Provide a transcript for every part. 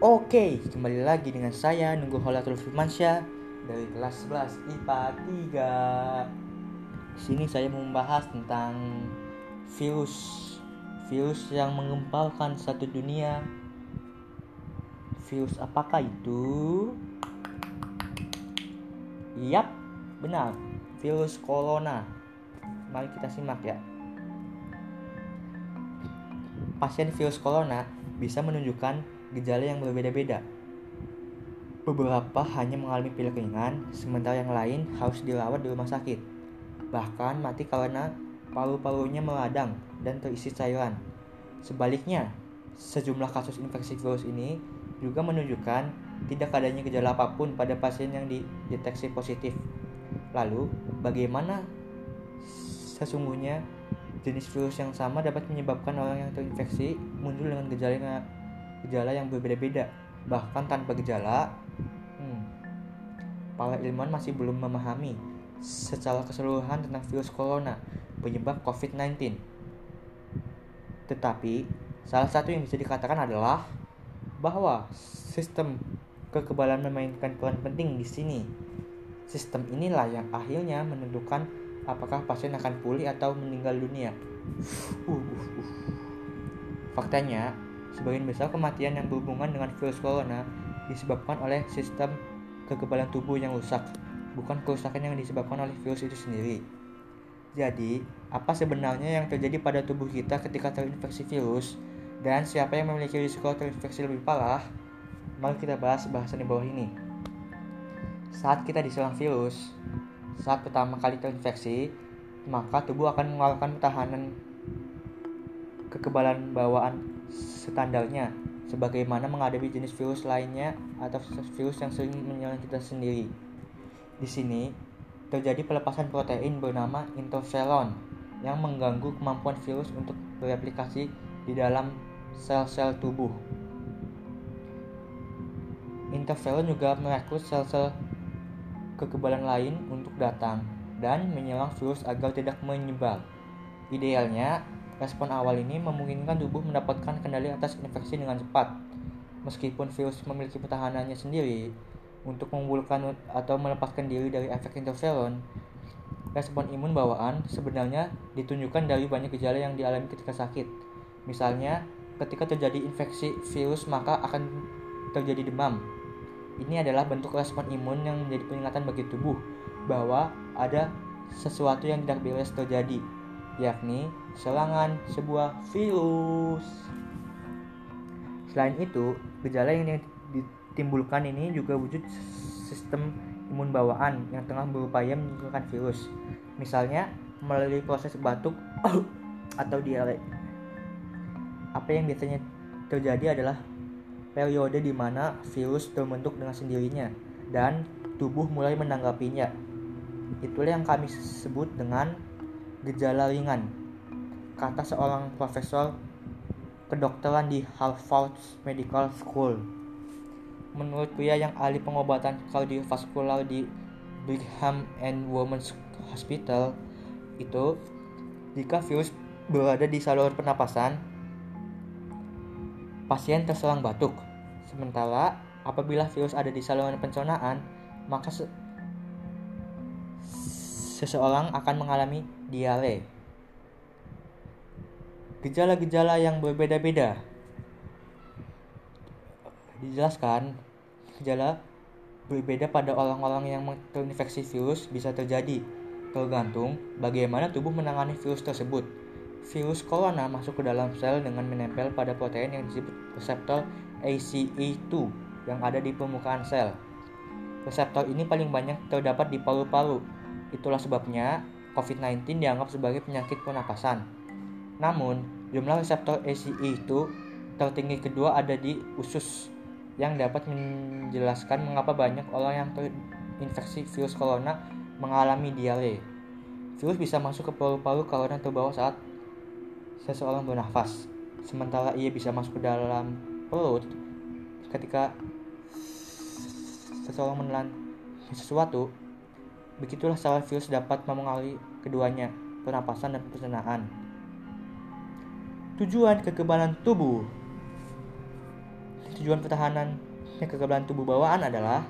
Oke, kembali lagi dengan saya Nunggu Holatul Firmansyah dari kelas 11 IPA 3. Di sini saya membahas tentang virus virus yang mengempalkan satu dunia. Virus apakah itu? Yap, benar. Virus corona. Mari kita simak ya. Pasien virus corona bisa menunjukkan gejala yang berbeda-beda. Beberapa hanya mengalami pilek ringan, sementara yang lain harus dirawat di rumah sakit. Bahkan mati karena paru-parunya meradang dan terisi cairan. Sebaliknya, sejumlah kasus infeksi virus ini juga menunjukkan tidak adanya gejala apa pun pada pasien yang dideteksi positif. Lalu, bagaimana sesungguhnya jenis virus yang sama dapat menyebabkan orang yang terinfeksi muncul dengan gejala gejala yang berbeda-beda, bahkan tanpa gejala. Hmm, para ilmuwan masih belum memahami secara keseluruhan tentang virus corona penyebab COVID-19. Tetapi, salah satu yang bisa dikatakan adalah bahwa sistem kekebalan memainkan peran penting di sini. Sistem inilah yang akhirnya menentukan apakah pasien akan pulih atau meninggal dunia. Uh, uh, uh. Faktanya, Sebagian besar kematian yang berhubungan dengan virus corona disebabkan oleh sistem kekebalan tubuh yang rusak, bukan kerusakan yang disebabkan oleh virus itu sendiri. Jadi, apa sebenarnya yang terjadi pada tubuh kita ketika terinfeksi virus dan siapa yang memiliki risiko terinfeksi lebih parah? Mari kita bahas bahasan di bawah ini. Saat kita diserang virus, saat pertama kali terinfeksi, maka tubuh akan mengeluarkan pertahanan kekebalan bawaan standarnya sebagaimana menghadapi jenis virus lainnya atau virus yang sering menyerang kita sendiri. Di sini terjadi pelepasan protein bernama interferon yang mengganggu kemampuan virus untuk bereplikasi di dalam sel-sel tubuh. Interferon juga merekrut sel-sel kekebalan lain untuk datang dan menyerang virus agar tidak menyebar. Idealnya, Respon awal ini memungkinkan tubuh mendapatkan kendali atas infeksi dengan cepat. Meskipun virus memiliki pertahanannya sendiri untuk mengumpulkan atau melepaskan diri dari efek interferon, respon imun bawaan sebenarnya ditunjukkan dari banyak gejala yang dialami ketika sakit. Misalnya, ketika terjadi infeksi virus maka akan terjadi demam. Ini adalah bentuk respon imun yang menjadi peringatan bagi tubuh bahwa ada sesuatu yang tidak beres terjadi yakni serangan sebuah virus. Selain itu, gejala yang ditimbulkan ini juga wujud sistem imun bawaan yang tengah berupaya menyingkirkan virus. Misalnya, melalui proses batuk atau diare. Apa yang biasanya terjadi adalah periode di mana virus terbentuk dengan sendirinya dan tubuh mulai menanggapinya. Itulah yang kami sebut dengan gejala ringan, kata seorang profesor kedokteran di Harvard Medical School. Menurut pria yang ahli pengobatan kardiovaskular di Brigham and Women's Hospital, itu jika virus berada di saluran pernapasan, pasien terserang batuk. Sementara apabila virus ada di saluran pencernaan, maka seseorang akan mengalami diare. Gejala-gejala yang berbeda-beda dijelaskan gejala berbeda pada orang-orang yang terinfeksi virus bisa terjadi tergantung bagaimana tubuh menangani virus tersebut. Virus corona masuk ke dalam sel dengan menempel pada protein yang disebut reseptor ACE2 yang ada di permukaan sel. Reseptor ini paling banyak terdapat di paru-paru Itulah sebabnya COVID-19 dianggap sebagai penyakit pernapasan. Namun, jumlah reseptor ACE itu tertinggi kedua ada di usus yang dapat menjelaskan mengapa banyak orang yang terinfeksi virus corona mengalami diare. Virus bisa masuk ke paru-paru karena terbawa saat seseorang bernafas, sementara ia bisa masuk ke dalam perut ketika seseorang menelan sesuatu Begitulah cara virus dapat memengaruhi keduanya, pernapasan dan pencernaan. Tujuan kekebalan tubuh Tujuan pertahanan kekebalan tubuh bawaan adalah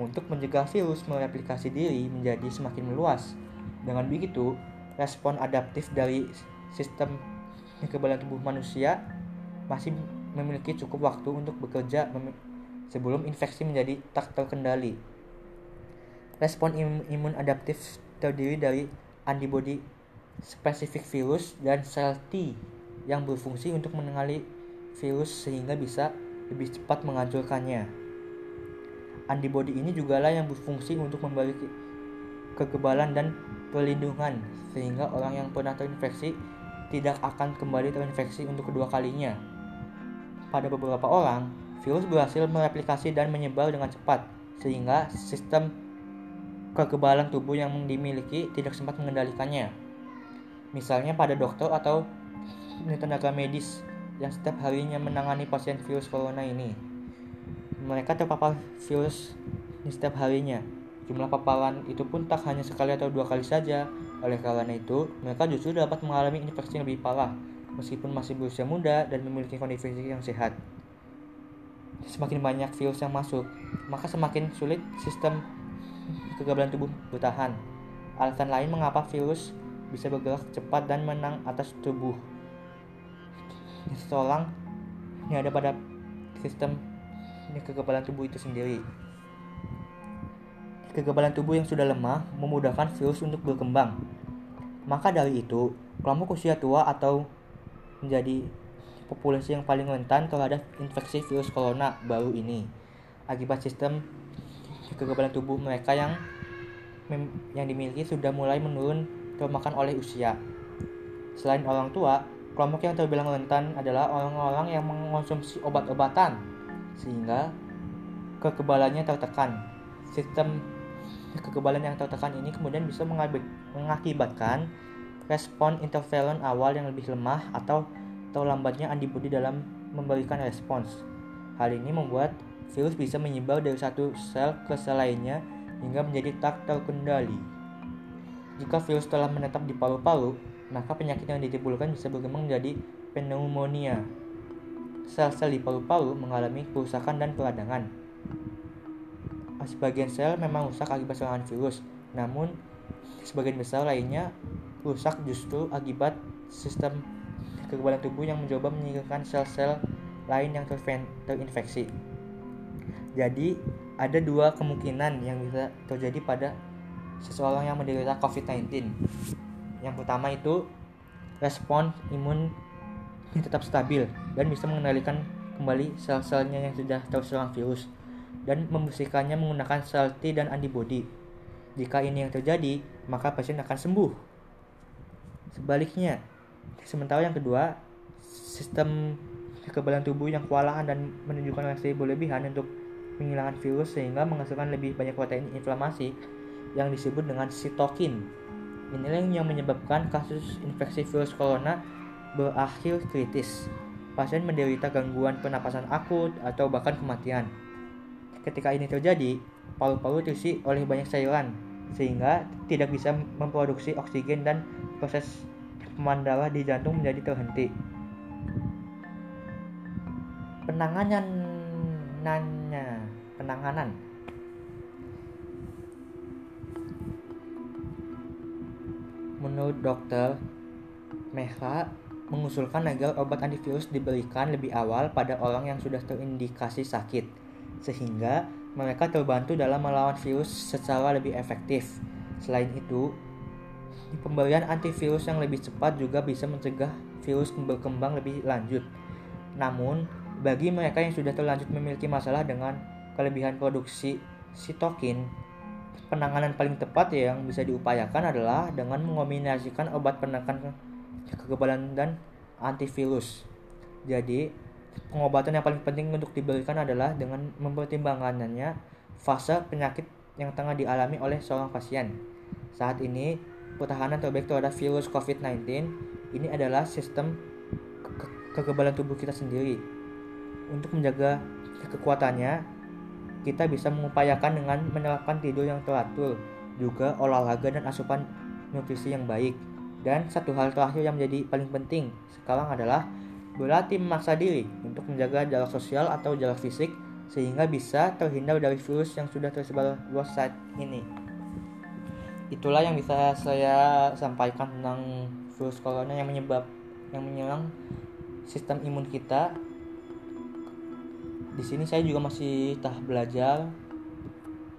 untuk mencegah virus mereplikasi diri menjadi semakin meluas. Dengan begitu, respon adaptif dari sistem kekebalan tubuh manusia masih memiliki cukup waktu untuk bekerja sebelum infeksi menjadi tak terkendali. Respon imun adaptif terdiri dari antibodi spesifik virus dan sel T yang berfungsi untuk mengenali virus sehingga bisa lebih cepat menghancurkannya. Antibodi ini juga lah yang berfungsi untuk memberi kekebalan dan perlindungan sehingga orang yang pernah terinfeksi tidak akan kembali terinfeksi untuk kedua kalinya. Pada beberapa orang, virus berhasil mereplikasi dan menyebar dengan cepat sehingga sistem kekebalan tubuh yang dimiliki tidak sempat mengendalikannya. Misalnya pada dokter atau tenaga medis yang setiap harinya menangani pasien virus corona ini. Mereka terpapar virus di setiap harinya. Jumlah paparan itu pun tak hanya sekali atau dua kali saja. Oleh karena itu, mereka justru dapat mengalami infeksi yang lebih parah, meskipun masih berusia muda dan memiliki kondisi yang sehat. Semakin banyak virus yang masuk, maka semakin sulit sistem kekebalan tubuh bertahan. Alasan lain mengapa virus bisa bergerak cepat dan menang atas tubuh seseorang yang ada pada sistem kekebalan tubuh itu sendiri. Kekebalan tubuh yang sudah lemah memudahkan virus untuk berkembang. Maka dari itu, kelompok usia tua atau menjadi populasi yang paling rentan terhadap infeksi virus corona baru ini akibat sistem kekebalan tubuh mereka yang yang dimiliki sudah mulai menurun termakan oleh usia. Selain orang tua, Kelompok yang terbilang rentan adalah orang-orang yang mengonsumsi obat-obatan sehingga kekebalannya tertekan. Sistem kekebalan yang tertekan ini kemudian bisa mengakibatkan respon interferon awal yang lebih lemah atau terlambatnya antibodi dalam memberikan respons. Hal ini membuat virus bisa menyebar dari satu sel ke sel lainnya hingga menjadi tak terkendali. Jika virus telah menetap di paru-paru, maka penyakit yang ditimbulkan bisa berkembang menjadi pneumonia. Sel-sel di paru-paru mengalami kerusakan dan peradangan. Sebagian sel memang rusak akibat serangan virus, namun sebagian besar lainnya rusak justru akibat sistem kekebalan tubuh yang mencoba menyingkirkan sel-sel lain yang terinfeksi. Jadi, ada dua kemungkinan yang bisa terjadi pada seseorang yang menderita COVID-19. Yang pertama itu respon imun yang tetap stabil dan bisa mengendalikan kembali sel-selnya yang sudah terserang virus dan membersihkannya menggunakan sel T dan antibodi. Jika ini yang terjadi, maka pasien akan sembuh. Sebaliknya, sementara yang kedua, sistem kekebalan tubuh yang kewalahan dan menunjukkan reaksi berlebihan untuk menghilangkan virus sehingga menghasilkan lebih banyak protein inflamasi yang disebut dengan sitokin Inilah yang menyebabkan kasus infeksi virus corona berakhir kritis. Pasien menderita gangguan pernapasan akut atau bahkan kematian. Ketika ini terjadi, paru-paru terisi oleh banyak cairan sehingga tidak bisa memproduksi oksigen dan proses pemandaran di jantung menjadi terhenti. Penanganan nanya, penanganan Menurut dokter, Mehra mengusulkan agar obat antivirus diberikan lebih awal pada orang yang sudah terindikasi sakit, sehingga mereka terbantu dalam melawan virus secara lebih efektif. Selain itu, pemberian antivirus yang lebih cepat juga bisa mencegah virus berkembang lebih lanjut. Namun, bagi mereka yang sudah terlanjut memiliki masalah dengan kelebihan produksi sitokin, penanganan paling tepat yang bisa diupayakan adalah dengan mengombinasikan obat penekan kekebalan dan antivirus. Jadi, pengobatan yang paling penting untuk diberikan adalah dengan mempertimbangkannya fase penyakit yang tengah dialami oleh seorang pasien. Saat ini, pertahanan terbaik terhadap virus COVID-19 ini adalah sistem ke kekebalan tubuh kita sendiri. Untuk menjaga kekuatannya, kita bisa mengupayakan dengan menerapkan tidur yang teratur, juga olahraga dan asupan nutrisi yang baik. Dan satu hal terakhir yang menjadi paling penting sekarang adalah Berlatih memaksa diri untuk menjaga jarak sosial atau jarak fisik sehingga bisa terhindar dari virus yang sudah tersebar luas saat ini. Itulah yang bisa saya sampaikan tentang virus corona yang menyebab yang menyerang sistem imun kita. Di sini saya juga masih tahap belajar.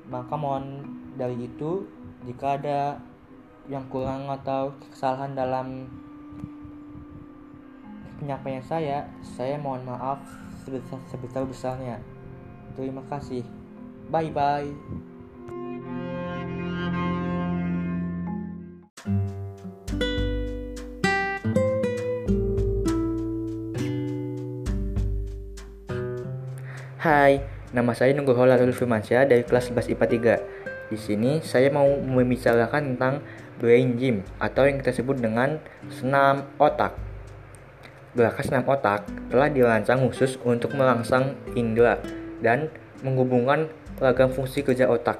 Maka mohon dari itu jika ada yang kurang atau kesalahan dalam penyampaian saya, saya mohon maaf sebesar sebesar besarnya. Terima kasih. Bye bye. Hai, nama saya Nugroho Larul Firmansyah dari kelas 11 IPA 3. Di sini saya mau membicarakan tentang brain gym atau yang kita sebut dengan senam otak. Gerakan senam otak telah dirancang khusus untuk merangsang indera dan menghubungkan ragam fungsi kerja otak.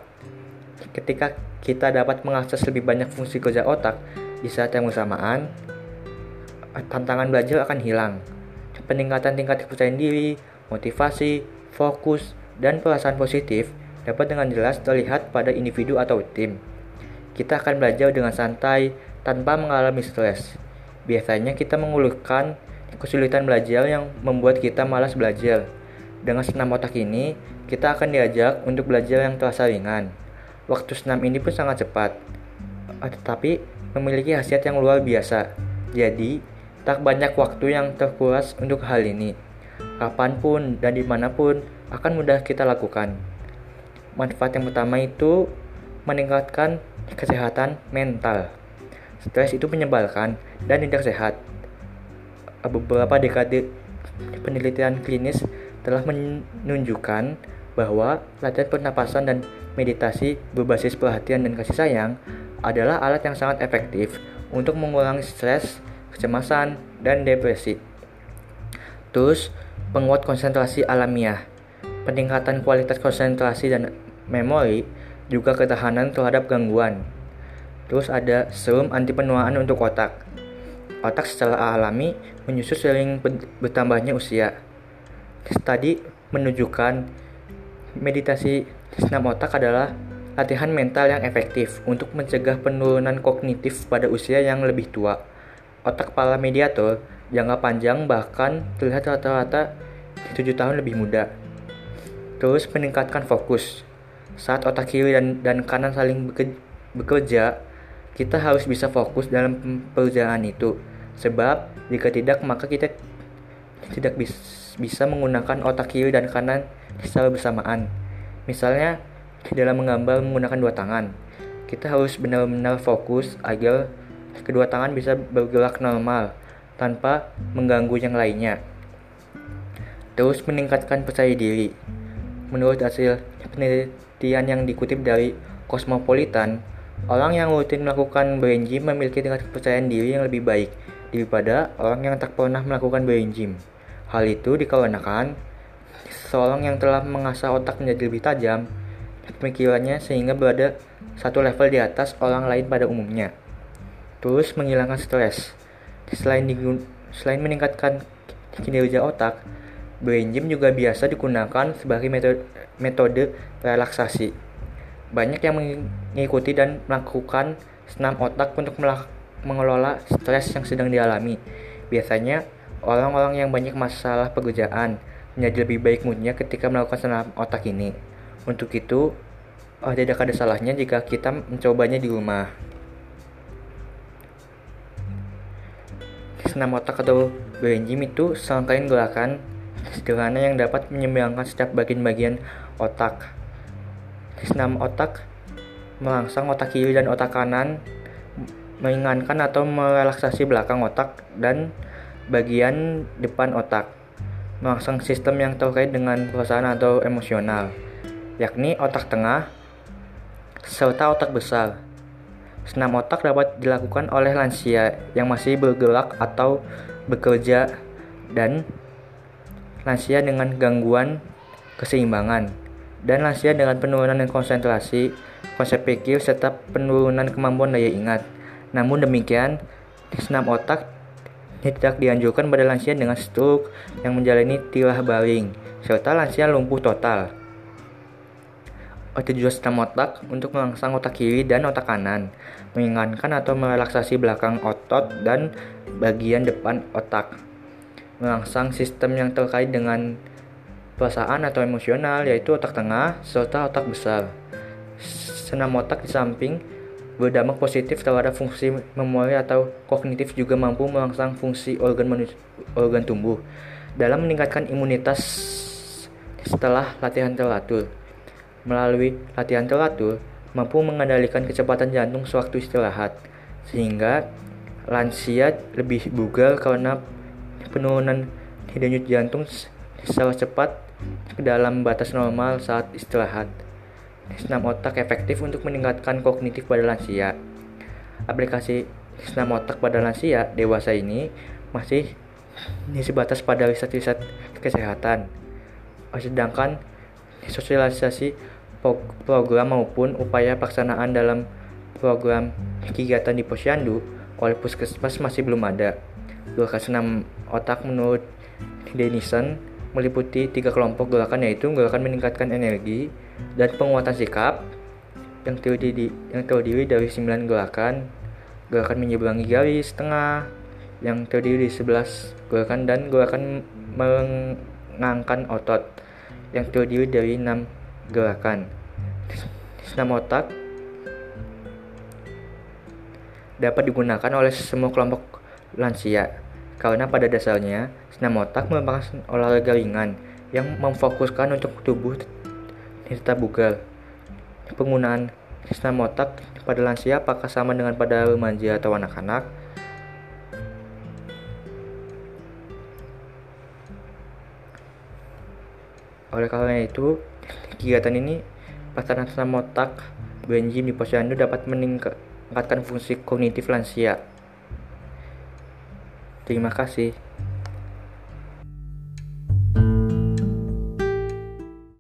Ketika kita dapat mengakses lebih banyak fungsi kerja otak di saat yang bersamaan, tantangan belajar akan hilang. Peningkatan tingkat kepercayaan diri, motivasi, fokus, dan perasaan positif dapat dengan jelas terlihat pada individu atau tim. Kita akan belajar dengan santai tanpa mengalami stres. Biasanya kita mengeluhkan kesulitan belajar yang membuat kita malas belajar. Dengan senam otak ini, kita akan diajak untuk belajar yang terasa ringan. Waktu senam ini pun sangat cepat, eh, tetapi memiliki khasiat yang luar biasa. Jadi, tak banyak waktu yang terkuras untuk hal ini. Kapan pun dan di mana pun akan mudah kita lakukan. Manfaat yang pertama itu meningkatkan kesehatan mental. Stres itu menyebalkan dan tidak sehat. Beberapa dekade penelitian klinis telah menunjukkan bahwa latihan pernapasan dan meditasi berbasis perhatian dan kasih sayang adalah alat yang sangat efektif untuk mengurangi stres, kecemasan, dan depresi. Terus, penguat konsentrasi alamiah, peningkatan kualitas konsentrasi dan memori, juga ketahanan terhadap gangguan. Terus ada serum anti penuaan untuk otak. Otak secara alami menyusut sering bertambahnya usia. Tadi menunjukkan meditasi senam otak adalah latihan mental yang efektif untuk mencegah penurunan kognitif pada usia yang lebih tua. Otak para mediator jangka panjang bahkan terlihat rata-rata 7 tahun lebih muda. Terus meningkatkan fokus. Saat otak kiri dan, dan kanan saling bekerja, kita harus bisa fokus dalam pekerjaan itu. Sebab jika tidak maka kita tidak bisa menggunakan otak kiri dan kanan secara bersamaan. Misalnya, dalam menggambar menggunakan dua tangan, kita harus benar-benar fokus agar kedua tangan bisa bergerak normal tanpa mengganggu yang lainnya. Terus meningkatkan percaya diri. Menurut hasil penelitian yang dikutip dari Cosmopolitan, orang yang rutin melakukan brain gym memiliki tingkat kepercayaan diri yang lebih baik daripada orang yang tak pernah melakukan brain gym. Hal itu dikarenakan seorang yang telah mengasah otak menjadi lebih tajam, pemikirannya sehingga berada satu level di atas orang lain pada umumnya. Terus menghilangkan stres. Selain, selain meningkatkan kinerja otak, brain gym juga biasa digunakan sebagai metode, metode relaksasi. Banyak yang mengikuti dan melakukan senam otak untuk mengelola stres yang sedang dialami. Biasanya Orang-orang yang banyak masalah pekerjaan menjadi lebih baik moodnya ketika melakukan senam otak ini. Untuk itu, oh, tidak ada salahnya jika kita mencobanya di rumah. Senam otak atau brain gym itu serangkaian gerakan sederhana yang dapat menyeimbangkan setiap bagian-bagian otak. Senam otak merangsang otak kiri dan otak kanan, meringankan atau merelaksasi belakang otak dan bagian depan otak, merangsang sistem yang terkait dengan perasaan atau emosional, yakni otak tengah serta otak besar. Senam otak dapat dilakukan oleh lansia yang masih bergerak atau bekerja dan lansia dengan gangguan keseimbangan dan lansia dengan penurunan konsentrasi, konsep pikir, serta penurunan kemampuan daya ingat. Namun demikian, senam otak tidak dianjurkan pada lansia dengan stroke yang menjalani tilah baring, serta lansia lumpuh total. Tujuan senam otak untuk merangsang otak kiri dan otak kanan, mengingatkan atau merelaksasi belakang otot dan bagian depan otak, merangsang sistem yang terkait dengan perasaan atau emosional yaitu otak tengah serta otak besar. Senam otak di samping berdampak positif terhadap fungsi memori atau kognitif juga mampu merangsang fungsi organ organ tubuh dalam meningkatkan imunitas setelah latihan teratur. Melalui latihan teratur, mampu mengendalikan kecepatan jantung sewaktu istirahat, sehingga lansia lebih bugar karena penurunan denyut jantung secara cepat ke dalam batas normal saat istirahat. Senam otak efektif untuk meningkatkan kognitif pada lansia. Aplikasi senam otak pada lansia dewasa ini masih sebatas pada riset-riset kesehatan. Sedangkan sosialisasi program maupun upaya pelaksanaan dalam program kegiatan di posyandu oleh puskesmas masih belum ada. Gerakan senam otak menurut Denison meliputi tiga kelompok gerakan yaitu gerakan meningkatkan energi, dan penguatan sikap yang terdiri yang terdiri dari 9 gerakan gerakan menyeberangi garis tengah yang terdiri dari 11 gerakan dan gerakan mengangkat otot yang terdiri dari 6 gerakan. Senam otak dapat digunakan oleh semua kelompok lansia karena pada dasarnya senam otak merupakan olahraga ringan yang memfokuskan untuk tubuh tetap bugar. Penggunaan senam otak pada lansia apakah sama dengan pada remaja atau anak-anak? Oleh karena itu, kegiatan ini pelaksanaan senam otak Benjim di posyandu dapat meningkatkan fungsi kognitif lansia. Terima kasih.